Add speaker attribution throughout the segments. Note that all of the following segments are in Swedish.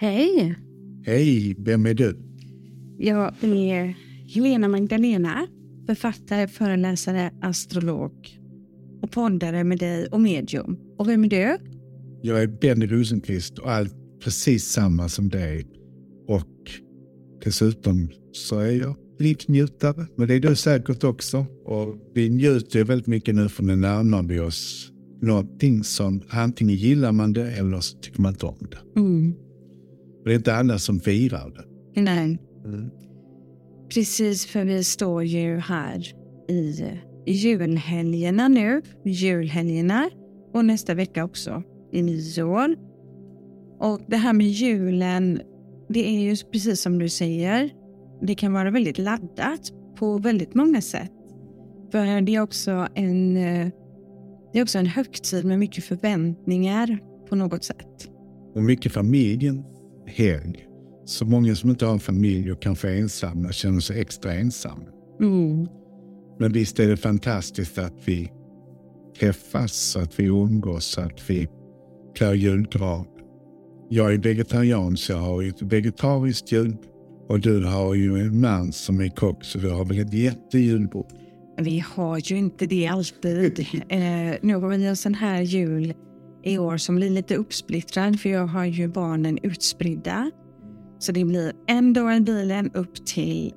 Speaker 1: Hej!
Speaker 2: Hej, vem är du?
Speaker 1: Jag är Helena Magdalena, författare, föreläsare, astrolog och poddare med dig och medium. Och vem är du?
Speaker 2: Jag är Benny Rosenqvist och allt precis samma som dig. Och dessutom så är jag livsnjutare, men det är du säkert också. Och vi njuter väldigt mycket nu för nu närmar vi oss någonting som antingen gillar man det eller så tycker man inte om det.
Speaker 1: Mm.
Speaker 2: Det är inte alla som firar det.
Speaker 1: Nej. Precis, för vi står ju här i julhelgerna nu. Julhelgerna och nästa vecka också i nyår. Och det här med julen, det är ju precis som du säger. Det kan vara väldigt laddat på väldigt många sätt. För det är också en, det är också en högtid med mycket förväntningar på något sätt.
Speaker 2: Och mycket familjen helg. Så många som inte har en familj och kanske är ensamma känner sig extra ensamma.
Speaker 1: Mm.
Speaker 2: Men visst är det fantastiskt att vi träffas, att vi umgås, att vi klär julgran. Jag är vegetarian så jag har ett vegetariskt jul. Och du har ju en man som är kock så du har väl ett jättejulbord.
Speaker 1: Vi har ju inte det alltid. Eh, nu har vi en sån här jul i år som blir lite uppsplittrad för jag har ju barnen utspridda. Så det blir en dag i bilen upp till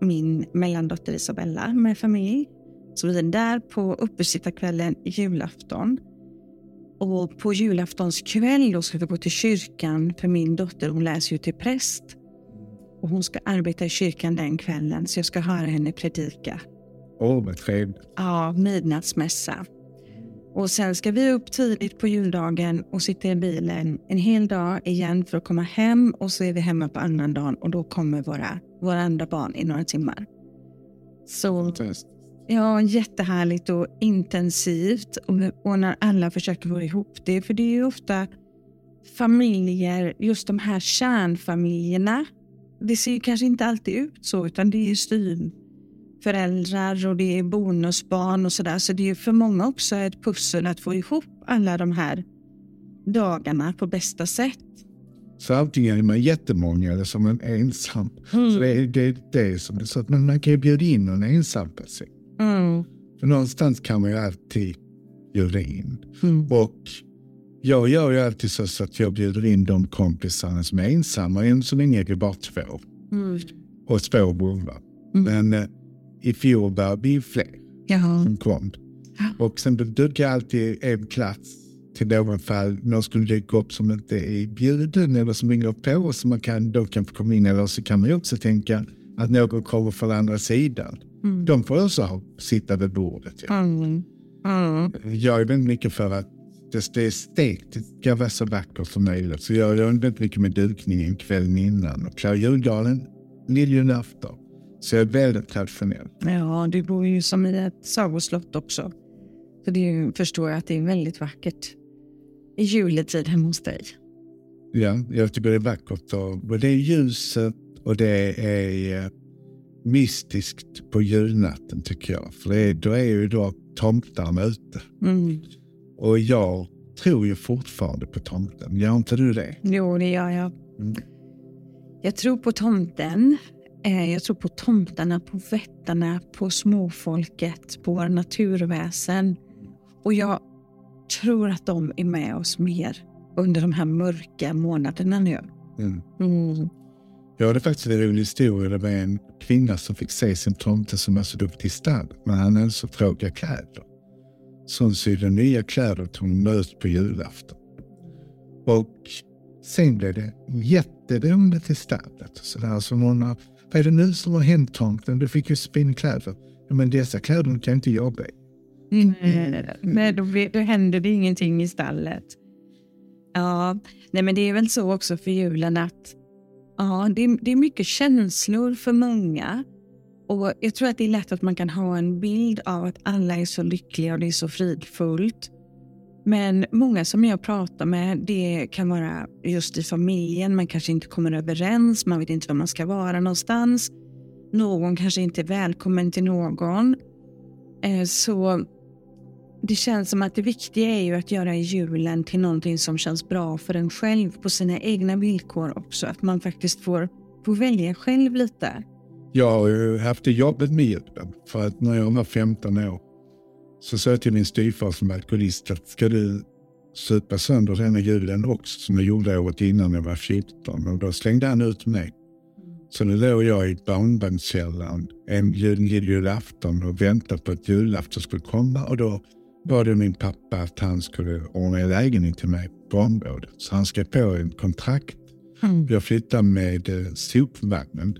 Speaker 1: min mellandotter Isabella med familj. Så vi är där på uppesittarkvällen julafton. Och på julaftons kväll då ska vi gå till kyrkan för min dotter hon läser ju till präst. Och hon ska arbeta i kyrkan den kvällen så jag ska höra henne predika.
Speaker 2: Åh, vad trevligt.
Speaker 1: Ja, midnattsmässa. Och sen ska vi upp tidigt på juldagen och sitta i bilen en hel dag igen för att komma hem och så är vi hemma på annan dagen och då kommer våra, våra andra barn i några timmar. Så ja, jättehärligt och intensivt och, och när alla försöker få ihop det. För det är ju ofta familjer, just de här kärnfamiljerna. Det ser ju kanske inte alltid ut så utan det är styvföräldrar och det är bonusbarn och sådär. Så det är för många också ett pussel att få ihop alla de här dagarna på bästa sätt.
Speaker 2: Så antingen är man jättemånga eller som en ensam. Så det är det, det som är så att men man kan ju bjuda in en ensam person.
Speaker 1: Mm.
Speaker 2: För någonstans kan man ju alltid bjuda in.
Speaker 1: Mm.
Speaker 2: Och jag gör ju alltid så, att jag bjuder in de kompisarna som är ensamma. Än så länge är det bara två.
Speaker 1: Mm.
Speaker 2: Och två bröder.
Speaker 1: Mm.
Speaker 2: Men eh, i fjol var vi fler
Speaker 1: Jaha.
Speaker 2: som kom. Och sen jag alltid en plats till någon fall någon skulle dyka upp som inte är bjuden eller som ringer på så man kan, då kan få komma in. Eller så kan man ju också tänka att någon kommer från andra sidan.
Speaker 1: Mm.
Speaker 2: De får också ha, sitta vid bordet. Ja.
Speaker 1: Mm. Mm.
Speaker 2: Jag är väldigt mycket för att det, det estetiskt ska vara så vackert som möjligt. Så jag gör väldigt mycket med dukningen kvällen innan och klär juldagen lilljulafton. Så jag är väldigt traditionell.
Speaker 1: Ja, du bor ju som i ett sagoslott också. Så det förstår jag att det är väldigt vackert i juletid hemma hos dig.
Speaker 2: Ja, jag tycker det är vackert. Och, och det är ljuset och det är eh, mystiskt på julnatten tycker jag. För det är, då är ju då tomtarna ute.
Speaker 1: Mm.
Speaker 2: Och jag tror ju fortfarande på tomten. Gör inte du det?
Speaker 1: Jo, det gör jag.
Speaker 2: Mm.
Speaker 1: Jag tror på tomten. Eh, Jag tror på tomtarna, på vättarna, på småfolket, på våra naturväsen. Och jag tror att de är med oss mer under de här mörka månaderna nu.
Speaker 2: Mm.
Speaker 1: Mm.
Speaker 2: Jag hade faktiskt en rolig historia. Det var en kvinna som fick se sin tomte som var så duktig i stallet. Men han hade så tråkiga kläder. Så hon sydde nya kläder till hon ut på julafton. Och sen blev det jätteroligt i stallet. Så där. Så hon har, vad är det nu som har hänt tomten? Du fick ju fina kläder. Ja, men dessa kläder kan jag inte jobba i.
Speaker 1: Nej, då, då händer det ingenting i stallet. Ja, nej men det är väl så också för julen att ja, det, det är mycket känslor för många. Och jag tror att det är lätt att man kan ha en bild av att alla är så lyckliga och det är så fridfullt. Men många som jag pratar med, det kan vara just i familjen, man kanske inte kommer överens, man vet inte var man ska vara någonstans. Någon kanske inte är välkommen till någon. Eh, så det känns som att det viktiga är ju att göra julen till någonting som känns bra för en själv på sina egna villkor också. Att man faktiskt får, får välja själv lite.
Speaker 2: Jag har ju haft det jobbet med julen. För att när jag var 15 år så sa jag till min styvfar som alkoholist att ska du supa sönder denna julen också som jag gjorde året innan jag var 14. Och då slängde han ut mig. Så nu låg jag i barnbarnskällaren en jul, julafton och väntade på att julafton skulle komma och då bad jag min pappa att han skulle ordna en lägenhet till mig på området. Så han skrev på en kontrakt.
Speaker 1: Mm.
Speaker 2: Jag flyttade med eh, sopvagnen,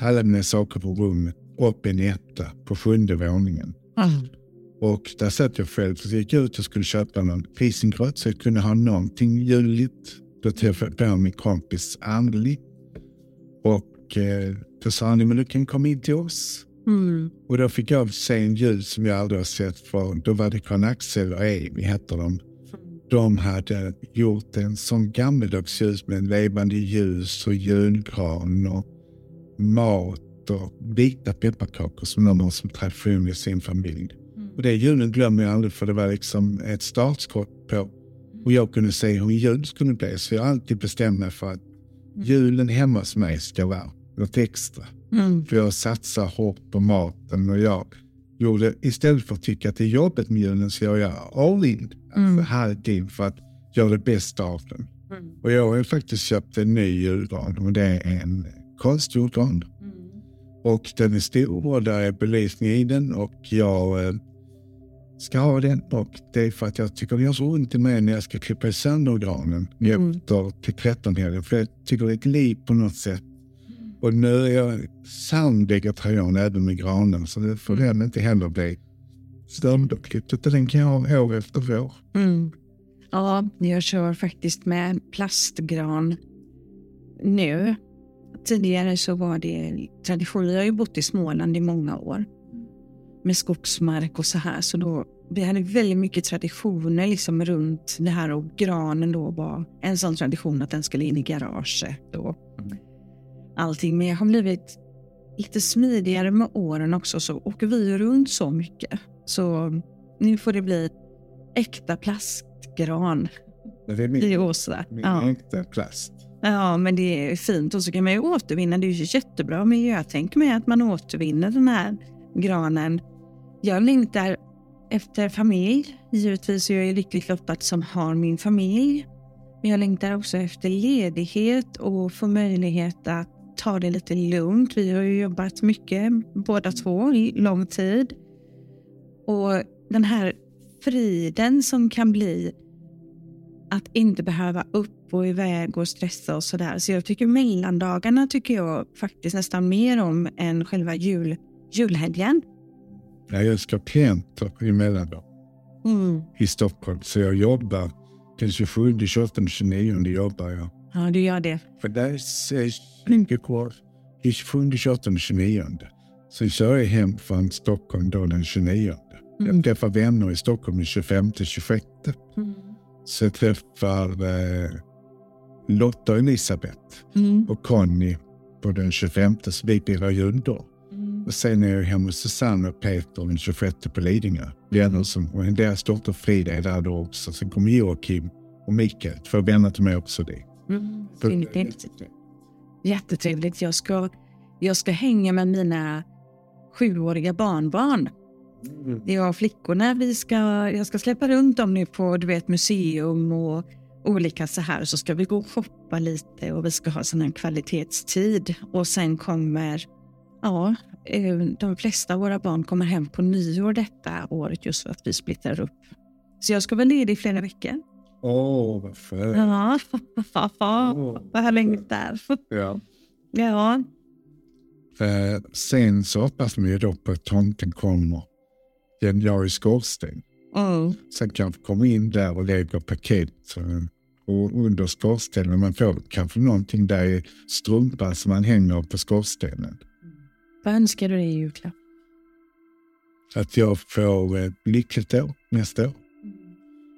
Speaker 2: alla mina saker på rummet, upp en etta på sjunde våningen.
Speaker 1: Mm.
Speaker 2: Och där satt jag själv. Så gick jag ut och skulle köpa någon risengröt så jag kunde ha någonting juligt. Då träffade jag min kompis Anneli. Och eh, då sa han, men du kan komma in till oss.
Speaker 1: Mm.
Speaker 2: Och då fick jag se en jul som jag aldrig har sett för Då var det Karl-Axel och Amy hette de. De hade gjort en sån gammeldags ljus med levande ljus och julgran och mat och vita pepparkakor som de har som tradition i sin familj. Och det julen glömmer jag aldrig för det var liksom ett startskott på och jag kunde se hur jul skulle bli. Så jag alltid bestämt mig för att julen hemma hos mig ska vara något extra.
Speaker 1: Mm.
Speaker 2: För jag satsar hårt på maten och jag gjorde, istället för att tycka att det är jobbet med julen så gör jag all in,
Speaker 1: Mm.
Speaker 2: alltså halvt in för att göra det bästa av den.
Speaker 1: Mm.
Speaker 2: Och jag har faktiskt köpt en ny julgran och det är en konstjulgran. Och den är stor och där är belysning i den och jag eh, ska ha den. Och det är för att jag tycker det gör så ont i mig när jag ska klippa sönder granen
Speaker 1: Mm.
Speaker 2: efter till 13 helgen. För jag tycker det är ett liv på något sätt. Och nu är jag sann vegetarian även med granen så det får den inte heller bli sönderklippt. Utan den kan jag ha år efter år.
Speaker 1: Mm. Ja, jag kör faktiskt med plastgran nu. Tidigare så var det tradition. Jag har ju bott i Småland i många år med skogsmark och så här. Så då, vi hade väldigt mycket traditioner liksom runt det här och granen då var en sån tradition att den skulle in i garaget och allting. Men jag har blivit lite smidigare med åren också så åker vi runt så mycket. Så nu får det bli äkta plastgran i Åsa.
Speaker 2: min
Speaker 1: Ja.
Speaker 2: äkta plast.
Speaker 1: ja, men det är fint. Och så kan man ju återvinna. Det är ju jättebra miljötänk med att man återvinner den här granen. Jag längtar efter familj. Givetvis är jag lyckligt lottad som har min familj. Men jag längtar också efter ledighet och få möjlighet att ta det lite lugnt. Vi har ju jobbat mycket båda två i lång tid. Och den här friden som kan bli att inte behöva upp och iväg och stressa och sådär. Så jag tycker mellandagarna tycker jag faktiskt nästan mer om än själva jul, julhelgen.
Speaker 2: Jag älskar klienter emellanåt
Speaker 1: Mm.
Speaker 2: i Stockholm. Så jag jobbar den 27, 28, 29 jobbar jag.
Speaker 1: Ja, du gör det.
Speaker 2: För där är mycket kvar. Det är 27, 28, 29. Sen kör jag hem från Stockholm då den 29.
Speaker 1: Mm.
Speaker 2: Jag träffar vänner i Stockholm den 25, 26.
Speaker 1: Mm.
Speaker 2: Så jag träffar eh, Lotta och Elisabeth
Speaker 1: Mm.
Speaker 2: och Conny på den 25. Så vi firar jul då.
Speaker 1: Mm.
Speaker 2: Och sen är jag hemma hos Susanne och Peter den 26 på Lidingö. Vänner som, och deras dotter Frida är där då också. Sen kommer Joakim och Mikael, två vänner till mig också dit.
Speaker 1: Mm. Trevligt. Jättetrevligt. Jag ska, jag ska hänga med mina sjuåriga barnbarn. Jag och flickorna, vi ska, jag ska släppa runt dem nu på du vet, museum och olika så här. Så ska vi gå och shoppa lite och vi ska ha sån här kvalitetstid. Och sen kommer, ja, de flesta av våra barn kommer hem på nyår detta året just för att vi splittrar upp. Så jag ska vara ledig i flera veckor.
Speaker 2: Åh, vad skönt.
Speaker 1: Ja,
Speaker 2: Åh.
Speaker 1: vad jag längtar.
Speaker 2: Ja.
Speaker 1: Ja,
Speaker 2: Eh, sen så hoppas ju då på att tomten kommer januari skorsten.
Speaker 1: mm.
Speaker 2: Sen kanske kommer in där och lägger paket eh, och under skorstenen. Man får kanske någonting där i strumpan som man hänger på skorstenen.
Speaker 1: Vad önskar du dig i julklapp?
Speaker 2: Att jag får ett lyckligt år nästa år.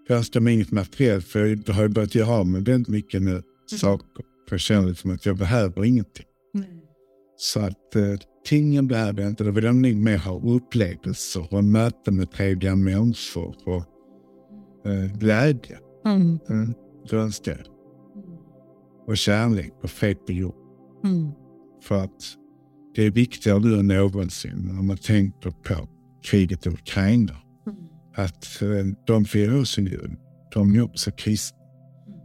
Speaker 2: Jag önskar mig inget materiellt för jag har börjat göra av med väldigt mycket nu saker. För jag känner liksom att jag behöver ingenting. Så att eh, tingen behöver jag inte. Då vill jag nog mer ha upplevelser och möten med trevliga människor och eh, glädje.
Speaker 1: Mm.
Speaker 2: Mm, det önskar jag. Och kärlek och fred på jord.
Speaker 1: Mm.
Speaker 2: För att det är viktigare nu än någonsin när man tänker på kriget i Ukraina.
Speaker 1: Mm.
Speaker 2: Att eh, de firar också jul. De är också kristna.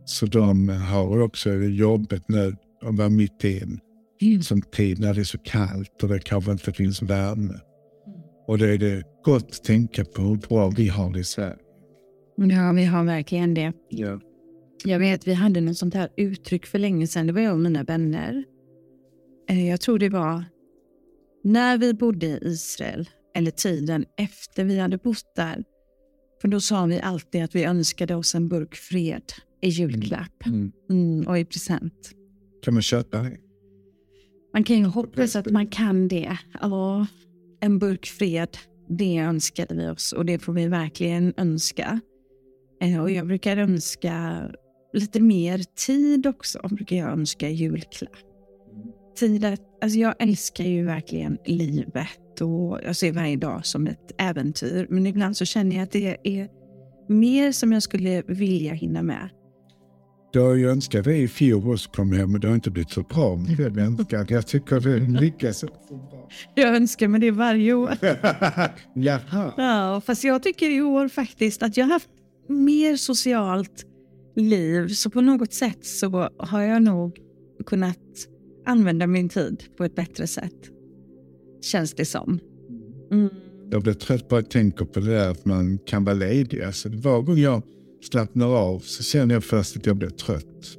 Speaker 2: Så de har också jobbet nu att vara mitt i en
Speaker 1: Mm.
Speaker 2: som tid när det är så kallt och det kanske inte finns värme. Och då är det gott att tänka på hur bra vi har det i Sverige.
Speaker 1: Ja, vi har verkligen det.
Speaker 2: Ja.
Speaker 1: Jag vet, vi hade något sånt här uttryck för länge sedan. Det var jag och mina vänner. Eh, Jag tror det var när vi bodde i Israel, eller tiden efter vi hade bott där. För då sa vi alltid att vi önskade oss en burk fred i julklapp
Speaker 2: Mm.
Speaker 1: mm, och i present.
Speaker 2: Kan man köpa det?
Speaker 1: Man kan ju hoppas att man kan det. Ja, en burk fred, det önskade vi oss och det får vi verkligen önska. Eh, Och jag brukar önska lite mer tid också, brukar jag önska julklapp. Tid att, alltså jag älskar ju verkligen livet och jag ser varje dag som ett äventyr. Men ibland så känner jag att det är mer som jag skulle vilja hinna med.
Speaker 2: Då jag önskar det i fjol också kom hem men det har inte blivit så bra. Men jag önskar, jag tycker det lyckas så bra.
Speaker 1: Jag önskar mig det varje år.
Speaker 2: Jaha.
Speaker 1: Ja, fast jag tycker i år faktiskt att jag har haft mer socialt liv. Så på något sätt så har jag nog kunnat använda min tid på ett bättre sätt. Känns det som. Mm.
Speaker 2: Jag blir trött bara jag tänker på det där att man kan vara ledig. Alltså, var gång jag slappnar av så känner jag först att jag blir trött.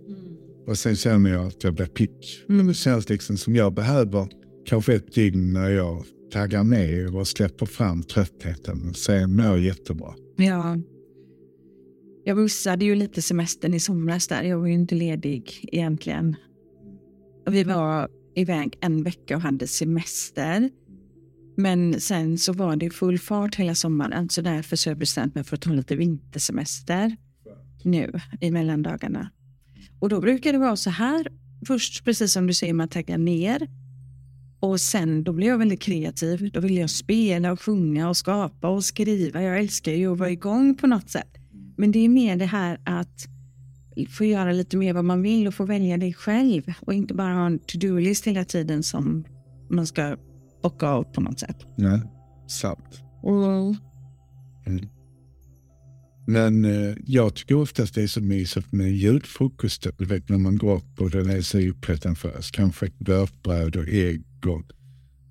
Speaker 2: Och sen känner jag att jag blir pick. Men det känns liksom som jag behöver kanske ett dygn när jag taggar ner och släpper fram tröttheten. Sen mår jag jättebra.
Speaker 1: Ja. Jag missade ju lite semestern i somras där. Jag var ju inte ledig egentligen. Vi var iväg en vecka och hade semester. Men sen så var det full fart hela sommaren så därför så har jag bestämt mig för att ta lite vintersemester nu i mellandagarna. Och då brukar det vara så här. Först, precis som du säger, man taggar ner. Och sen då blir jag väldigt kreativ. Då vill jag spela och sjunga och skapa och skriva. Jag älskar ju att vara igång på något sätt. Men det är mer det här att få göra lite mer vad man vill och få välja det själv. Och inte bara ha en to-do-list hela tiden som man ska bocka av på något sätt.
Speaker 2: Ja, sant.
Speaker 1: Och,
Speaker 2: Mm. Men eh, jag tycker oftast det är så mysigt med julfrukost. Du vet när man går upp och den är så upprettenförs. Kanske ett börtbröd och ägg och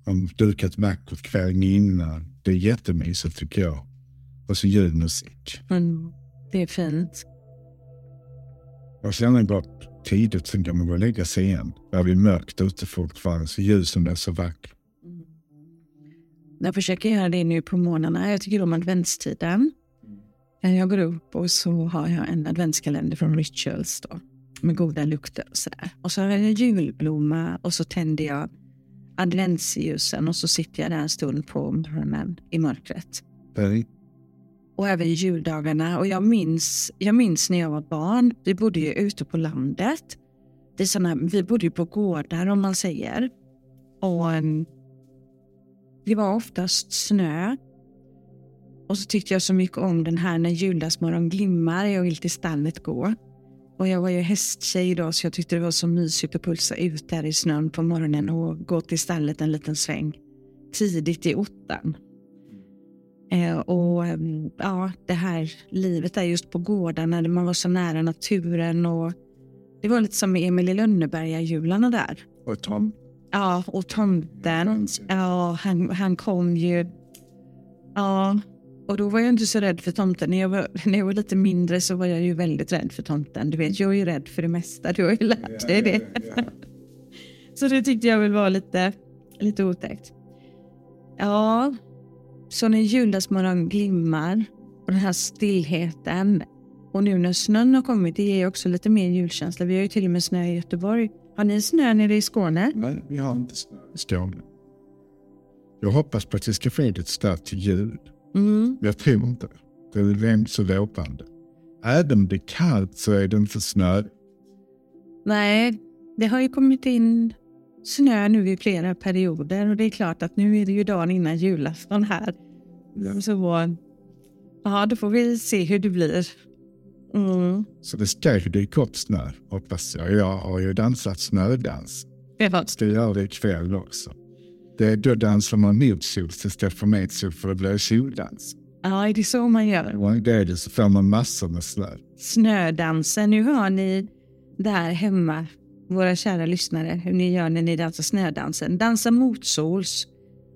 Speaker 2: om dukat vackert kvällen innan. Det är jättemysigt tycker jag. Och så julmusik.
Speaker 1: men det är fint.
Speaker 2: Och sen är det bara tidigt, sen kan man gå och lägga sig igen. Där är mörkt ute fortfarande, så ljusen är så vackra.
Speaker 1: Jag försöker göra det nu på morgnarna. Jag tycker om adventstiden. Jag går upp och så har jag en adventskalender från Rituals då, med goda lukter och sådär. Och så har jag en julblomma och så tänder jag adventsljusen och så sitter jag där en stund på morgonen i mörkret.
Speaker 2: Berg.
Speaker 1: Och även juldagarna. Och jag minns, jag minns när jag var barn. Vi bodde ju ute på landet. Det är såna, vi bodde ju på gårdar om man säger. Och en, det var oftast snö. Och så tyckte jag så mycket om den här när juldagsmorgon glimmar. Jag vill till stallet gå. Och jag var ju hästtjej då så jag tyckte det var så mysigt att pulsa ut där i snön på morgonen och gå till stallet en liten sväng. Tidigt i ottan. Eh, och em, ja, det här livet där just på gårdarna där man var så nära naturen och det var lite som Emil i Lönneberga-jularna där.
Speaker 2: Och Tom.
Speaker 1: Ja, och tomten. Ja, han, han kom ju. Ja, och då var jag inte så rädd för tomten. När jag, var, när jag var lite mindre så var jag ju väldigt rädd för tomten. Du vet, jag är ju rädd för det mesta. Du har ju lärt dig det. Så det tyckte jag väl var lite, lite otäckt. Ja, så när juldagsmorgon glimmar och den här stillheten och nu när snön har kommit, det ger också lite mer julkänsla. Vi har ju till och med snö i Göteborg. Har ni snö nere i Skåne?
Speaker 2: Nej, vi har inte snö i Skåne. Jag hoppas på att det ska ske ett start till jul.
Speaker 1: Mm.
Speaker 2: Jag tror inte det. Det är inte så lovande. Även om det är kallt så är det inte snö.
Speaker 1: Nej, det har ju kommit in snö nu i flera perioder och det är klart att nu är det ju dagen innan julafton här. Så ja, då får vi se hur det blir.
Speaker 2: Mm. Så det ska ju dyka upp snö, hoppas jag. Jag har ju dansat snödans.
Speaker 1: Ja.
Speaker 2: Ska göra det ikväll också. Det är då dansar man motsols istället för medsols för det blir soldans.
Speaker 1: Ja, är det så man gör?
Speaker 2: Det är det så får man massor med snö.
Speaker 1: Snödansen, nu hör ni där hemma, våra kära lyssnare, hur ni gör när ni dansar snödansen. Dansa motsols.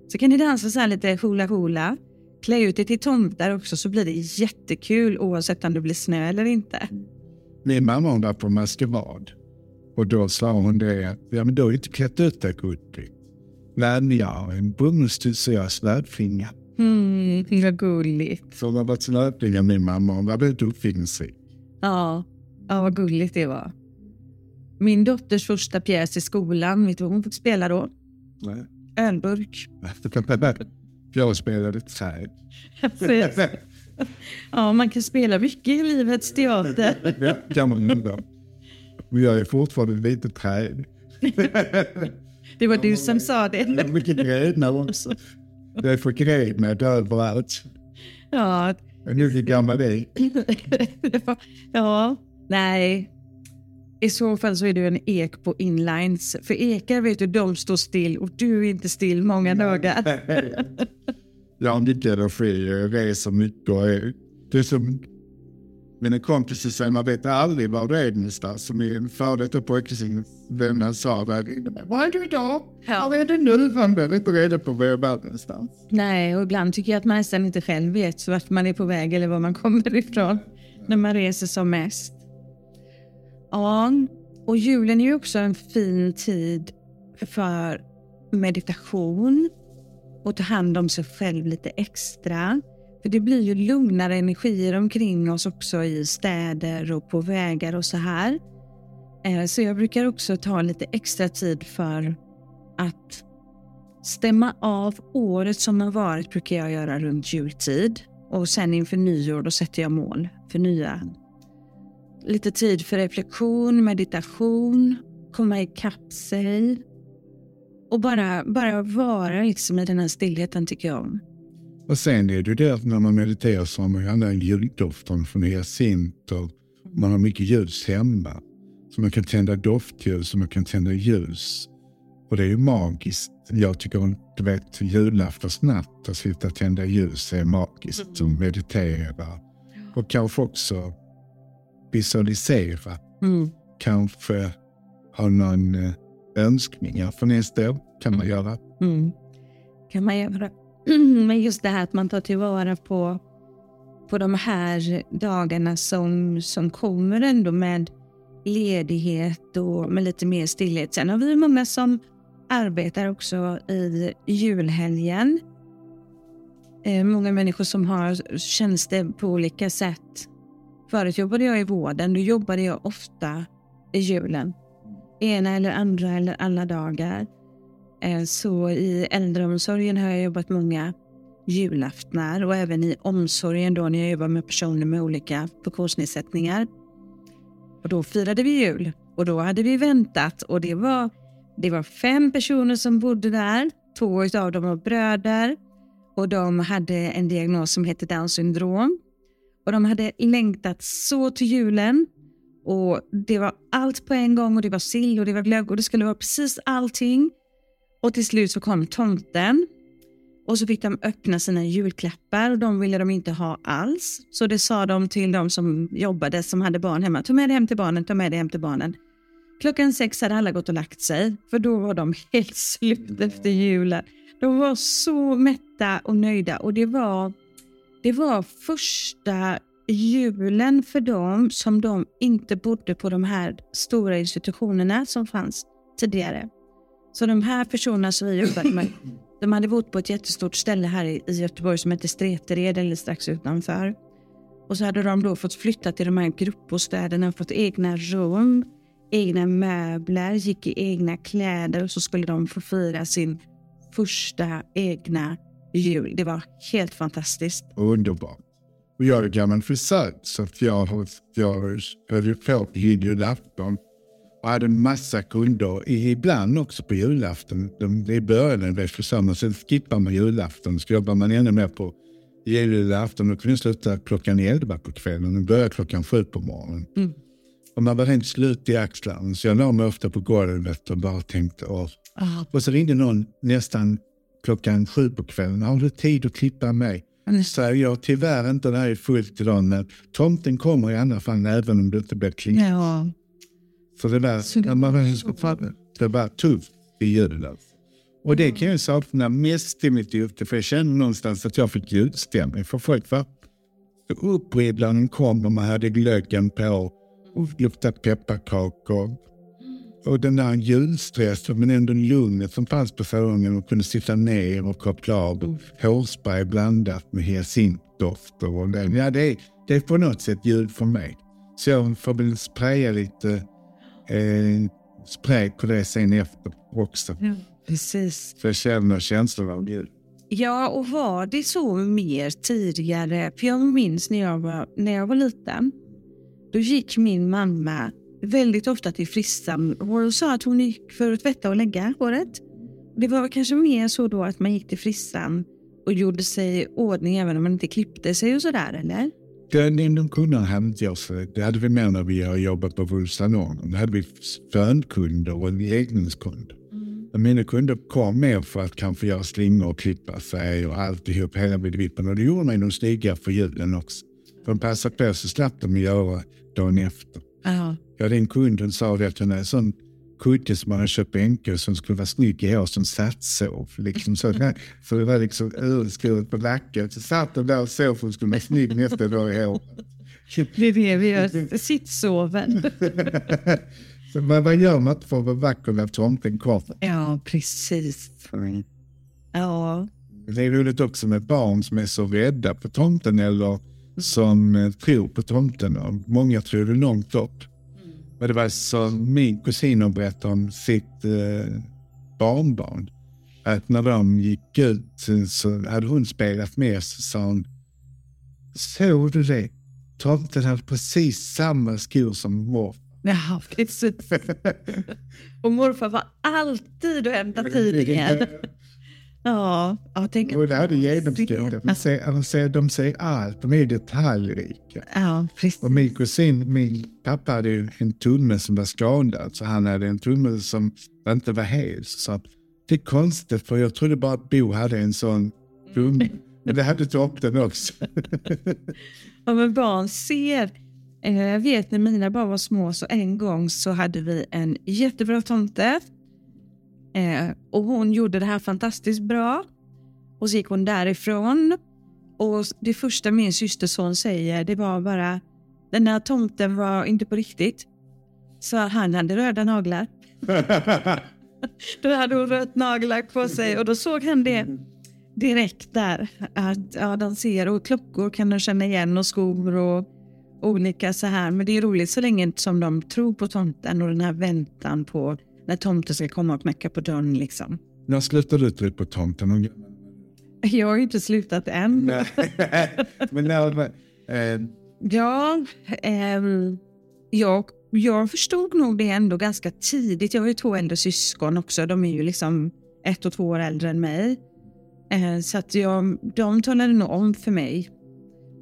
Speaker 1: Så kan ni dansa så här lite hula hula. Klä ut er till tomtar också så blir det jättekul oavsett om det blir snö eller inte.
Speaker 2: Min mamma hon var på maskerad. Och då sa hon det ja, men du har inte klätt ut dig Gudbrand. Nej, jag har en har svärdfingar.
Speaker 1: Mm, vad gulligt.
Speaker 2: Så hon har varit snöplinga min mamma. Hon var väldigt uppfinningsrik.
Speaker 1: Ja, ja, vad gulligt det var. Min dotters första pjäs i skolan, vet du vad hon fick spela då?
Speaker 2: Nej.
Speaker 1: Ölburk.
Speaker 2: Jag spelade träd.
Speaker 1: ja, man kan spela mycket i livets teater.
Speaker 2: ja, kan man undra. Men jag är fortfarande lite träd.
Speaker 1: det var du som sa det.
Speaker 2: Jag är mycket grädna också. Jag är för grädnad överallt.
Speaker 1: Ja.
Speaker 2: Nu är gammal är
Speaker 1: Ja, nej. I så fall så är du en ek på inlines. För ekar vet du, de står still och du är inte still många dagar.
Speaker 2: jag har mycket energi, jag reser mycket och är, det är som mina kompisar säger, man vet aldrig var du är någonstans. Som min före detta pojkvän sa där Var är du idag? Ja. Var är du nu? Han är inte reda på var jag är någonstans.
Speaker 1: Nej, och ibland tycker jag att man nästan inte själv vet vart man är på väg eller var man kommer ifrån när man reser som mest. Ja, och julen är ju också en fin tid för meditation och ta hand om sig själv lite extra. För det blir ju lugnare energier omkring oss också i städer och på vägar och så här. Eh, så jag brukar också ta lite extra tid för att stämma av året som har varit brukar jag göra runt jultid. Och sen inför nyår då sätter jag mål för nya. Lite tid för reflektion, meditation, komma ikapp sig. Och bara, bara vara liksom i den här stillheten tycker jag om.
Speaker 2: Och sen är det det att när man mediterar så har man gärna en juldoft från hyacinter. Man har mycket ljus hemma. Så man kan tända doftljus och man kan tända ljus. Och det är ju magiskt. Jag tycker, du vet, julaftonsnatt att sitta och tända ljus är magiskt. Som meditera. Och kanske också visualisera.
Speaker 1: Mm.
Speaker 2: Kanske ha någon eh, önskningar för nästa år. Kan man göra.
Speaker 1: Mm. Kan man göra. Men just det här att man tar tillvara på, på de här dagarna som, som kommer ändå med ledighet och med lite mer stillhet. Sen har vi många som arbetar också i julhelgen. Eh, många människor som har tjänster på olika sätt. Förut jobbade jag i vården, då jobbade jag ofta i julen. Ena eller andra eller alla dagar. Eh, så i äldreomsorgen har jag jobbat många julaftnar och även i omsorgen då när jag jobbar med personer med olika funktionsnedsättningar. Och då firade vi jul och då hade vi väntat och det var, det var fem personer som bodde där. Två av dem var bröder och de hade en diagnos som hette Downs syndrom. Och de hade längtat så till julen och det var allt på en gång och det var sill och det var glögg och det skulle vara precis allting. Och till slut så kom tomten och så fick de öppna sina julklappar och de ville de inte ha alls. Så det sa de till de som jobbade som hade barn hemma. Ta med det hem till barnen, ta med det hem till barnen. Klockan sex hade alla gått och lagt sig för då var de helt slut efter julen. De var så mätta och nöjda och det var, det var första julen för dem som de inte bodde på de här stora institutionerna som fanns tidigare. Så de här personerna som vi jobbade med, de hade bott på ett jättestort ställe här i Göteborg som heter Stretered eller strax utanför. Och så hade de då fått flytta till de här gruppbostäderna, fått egna rum, egna möbler, gick i egna kläder och så skulle de få fira sin första egna jul. Det var helt fantastiskt.
Speaker 2: Underbart. Och jag är gammal frisör så att jag jag har på julafton och hade en massa kunder, ibland också på julafton. De, det började med församling, sen skippar man julafton, så jobbar man ännu mer på julafton. Då kunde sluta klockan elva på kvällen och börja klockan sju på morgonen.
Speaker 1: Mm.
Speaker 2: Och man var helt slut i axlarna, så jag la mig ofta på golvet och bara tänkte.
Speaker 1: Ah,
Speaker 2: Och så ringde någon nästan klockan sju på kvällen. Har du tid att klippa mig?
Speaker 1: Mm.
Speaker 2: Så jag tyvärr inte, det här är fullt idag, men tomten kommer i alla fall även om det inte blir klippt.
Speaker 1: ja.
Speaker 2: Så det var,
Speaker 1: Så det-
Speaker 2: man det var tufft i julen. Och det kan jag sakna mest i mitt yrke, för jag kände någonstans att jag fick julstämning. För folk var upprivda när de kom och man hade glöggen på och luktade pepparkakor. Och den där julstressen, men ändå lugnet som fanns på salongen och kunde sitta ner och koppla av. Hårspray blandat med hyacintdofter. Och det, ja, det, är, det är på något sätt jul för mig. Så jag får väl spraya lite eh, spray på det sen efter också.
Speaker 1: ja, precis.
Speaker 2: Så jag känner känslan av jul.
Speaker 1: Ja, och var det så mer tidigare? För jag minns när jag var, när jag var liten. Då gick min mamma väldigt ofta till frissan och sa att hon gick för att tvätta och lägga håret. Det var kanske mer så då att man gick till frissan och gjorde sig ordning även om man inte klippte sig och sådär, eller?
Speaker 2: De inte jag så. Det hade vi mer när vi jobbat på Vulsalongen. Då hade vi fönkunder och läggningskunder. Mm. Mina kunder kom mer för att kanske göra slingor och klippa sig och alltihop, hela vidvippen. Och det gjorde man de snygga för julen också. För de passade på så slapp de göra dagen efter.
Speaker 1: Ja.
Speaker 2: Ja, den kunden sa det att hon hade en sån kudde som man hade köpt på NK som skulle vara snygg i år som satt sov. Liksom så, så det var liksom urskrivet på nacken. Så satt de där och sov för att skulle vara snygg nästa dag i år.
Speaker 1: Är det vi gör, sittsoven.
Speaker 2: så vad, vad gör man för att vara vacker när tomten kommer?
Speaker 1: Ja, precis. Ja,
Speaker 2: Det är roligt också med barn som är så rädda på tomten eller som tror på tomten. Och många tror det långt upp. Men det var som min kusin berättade om sitt eh, barnbarn. Att när de gick ut eh, så hade hon spelat med så sa hon Såg du det? Tomten hade precis samma skor som morfar.
Speaker 1: ja precis. Och morfar var alltid och hämtade tidningen. Ja, ja tänk
Speaker 2: Och det hade genomskådat. De ser, de ser, de ser allt, de är detaljrika.
Speaker 1: Ja, precis.
Speaker 2: Och min kusin, min pappa hade ju en tumme som var skadad, så han hade en tumme som inte var hel. Så det är konstigt, för jag trodde bara att Bo hade en sån tumme. Men det hade tomten också.
Speaker 1: Ja, men barn ser. Eh, Jag vet när mina barn var små så en gång så hade vi en jättebra tomte. Eh, och hon gjorde det här fantastiskt bra. Och så gick hon därifrån. Och det första min systerson säger det var bara den här tomten var inte på riktigt. Så han hade röda naglar. Då hade hon rött nagellack på sig och då såg han det direkt där. Att, ja, de ser och klockor kan de känna igen och skor och olika så här. Men det är roligt så länge som de tror på tomten och den här väntan på när tomten ska komma och knacka på dörren liksom.
Speaker 2: När slutade du tro på tomten?
Speaker 1: Jag har ju inte slutat än.
Speaker 2: Men när, eh,
Speaker 1: Ja, ehm, jag, jag förstod nog det ändå ganska tidigt. Jag har ju två äldre syskon också. De är ju liksom ett och två år äldre än mig. Eh, så att jag, de talade nog om för mig.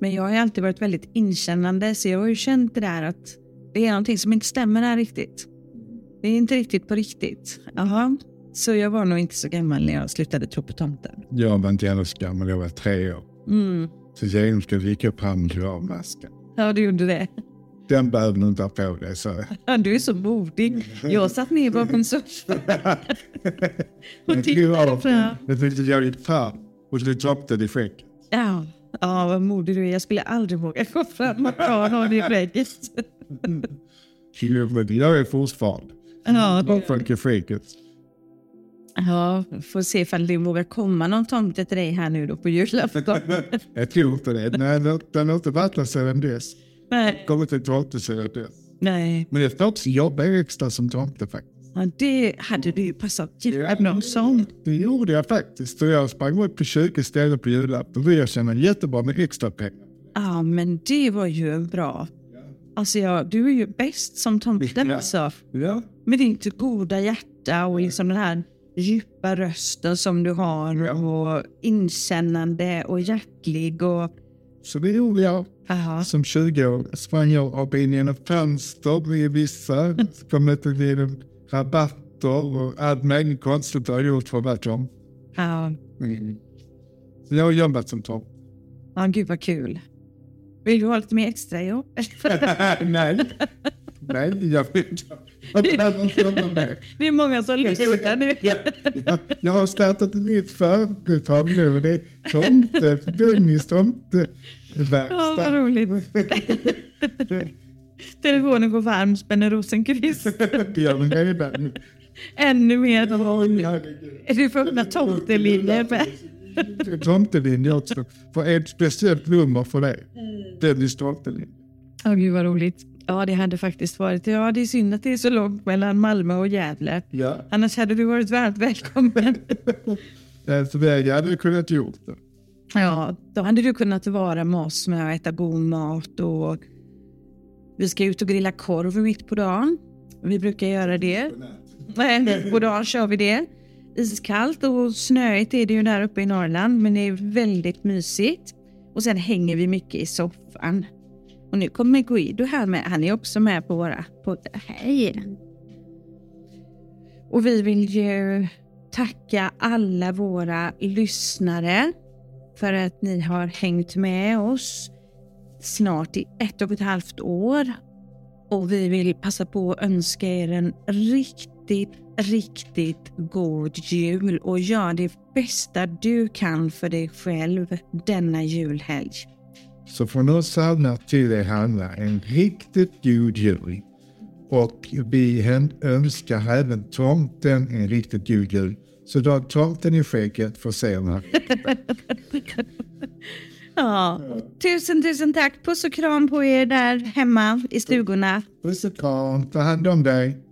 Speaker 1: Men jag har alltid varit väldigt inkännande så jag har ju känt det där att det är någonting som inte stämmer här riktigt. Det är inte riktigt på riktigt. Jaha. Så jag var nog inte så gammal när jag slutade tro på tomten.
Speaker 2: jag var inte alls gammal, jag var tre år.
Speaker 1: Mm.
Speaker 2: Så genomskådade gick jag fram och tog av masken.
Speaker 1: Ja, du gjorde det.
Speaker 2: Den behöver du inte ha på dig, så.
Speaker 1: Ja, du är så modig. Jag satt ner bakom soffan och tittade fram.
Speaker 2: Jag tyckte jag gick fram och så droppade det i skägget.
Speaker 1: Ja, ja, vad modig du är. Jag skulle aldrig våga gå fram och ta någon i skägget.
Speaker 2: Gör jag fortfarande.
Speaker 1: Ja,
Speaker 2: Bara folk i skägget.
Speaker 1: ja, får se ifall det vågar komma någon tomte till dig här nu då på julafton.
Speaker 2: Jag tror inte det. Nej, den- har inte varit där sedan dess.
Speaker 1: Nej,
Speaker 2: Kommit till tomte sedan dess.
Speaker 1: nej.
Speaker 2: Men jag får också jobba extra som tomte faktiskt.
Speaker 1: Ja, det hade du ju passat som.
Speaker 2: Det gjorde jag faktiskt. Och jag sprang upp på 20 ställen på julafton. Och jag tjänade jättebra med extra pengar.
Speaker 1: Ja, men det var ju bra. Alltså ja, du är ju bäst som tomte
Speaker 2: Ja.
Speaker 1: alltså.
Speaker 2: Ja.
Speaker 1: Med ditt goda hjärta och liksom den här djupa rösten som du har
Speaker 2: Ja.
Speaker 1: och inkännande och hjärtlig och...
Speaker 2: Så det gjorde jag.
Speaker 1: Aha.
Speaker 2: Som 20 år sprang jag upp in genom fönster i vissa. Kom till genom rabatter och allt möjligt konstigt jag gjort för att vara tom.
Speaker 1: Ja.
Speaker 2: Mm. Så jag har jobbat som tom.
Speaker 1: ja, gud vad kul. Vill du ha lite mer extra jobb?
Speaker 2: Nej. Nej, jag vill inte.
Speaker 1: Det är många som lyssnar nu.
Speaker 2: Jag, jag har startat ett nytt företag nu det är tomte, Dennis
Speaker 1: Ja, vad
Speaker 2: tomteverkstad.
Speaker 1: roligt. Telefonen går varm, spänner Rosenqvist.
Speaker 2: Jag är redan.
Speaker 1: Ännu mer.
Speaker 2: Oj, herregud.
Speaker 1: Du får öppna tomtelinjen.
Speaker 2: Tomtelinje också. För ett speciellt nummer för det. Dennis tomtelinje.
Speaker 1: Åh gud vad roligt. Ja det hade faktiskt varit. Ja det är synd att det är så långt mellan Malmö och Gävle.
Speaker 2: Ja.
Speaker 1: Annars hade du varit varmt välkommen.
Speaker 2: Så det jag hade kunnat gjort det.
Speaker 1: Ja, då hade du kunnat vara med oss med att äta god mat och vi ska ut och grilla korv mitt på dagen. Vi brukar göra det. Nej, mitt på dagen kör vi det. Iskallt och snöigt är det ju där uppe i Norrland men det är väldigt mysigt. Och sen hänger vi mycket i soffan. Och nu kommer Guido här med. Han är också med på våra poddar. Hej! Och vi vill ju tacka alla våra lyssnare för att ni har hängt med oss snart i ett och ett halvt år. Och vi vill passa på att önska er en riktigt, riktigt god jul och gör det bästa du kan för dig själv denna julhelg.
Speaker 2: Så från oss alla till er alla en riktigt god jul. Och vi önskar även tomten en riktigt god jul. Så då tomten i skägget får se den.
Speaker 1: Ja, tusen, tusen tack. Puss och kram på er där hemma i stugorna.
Speaker 2: Puss och kram, ta hand om dig.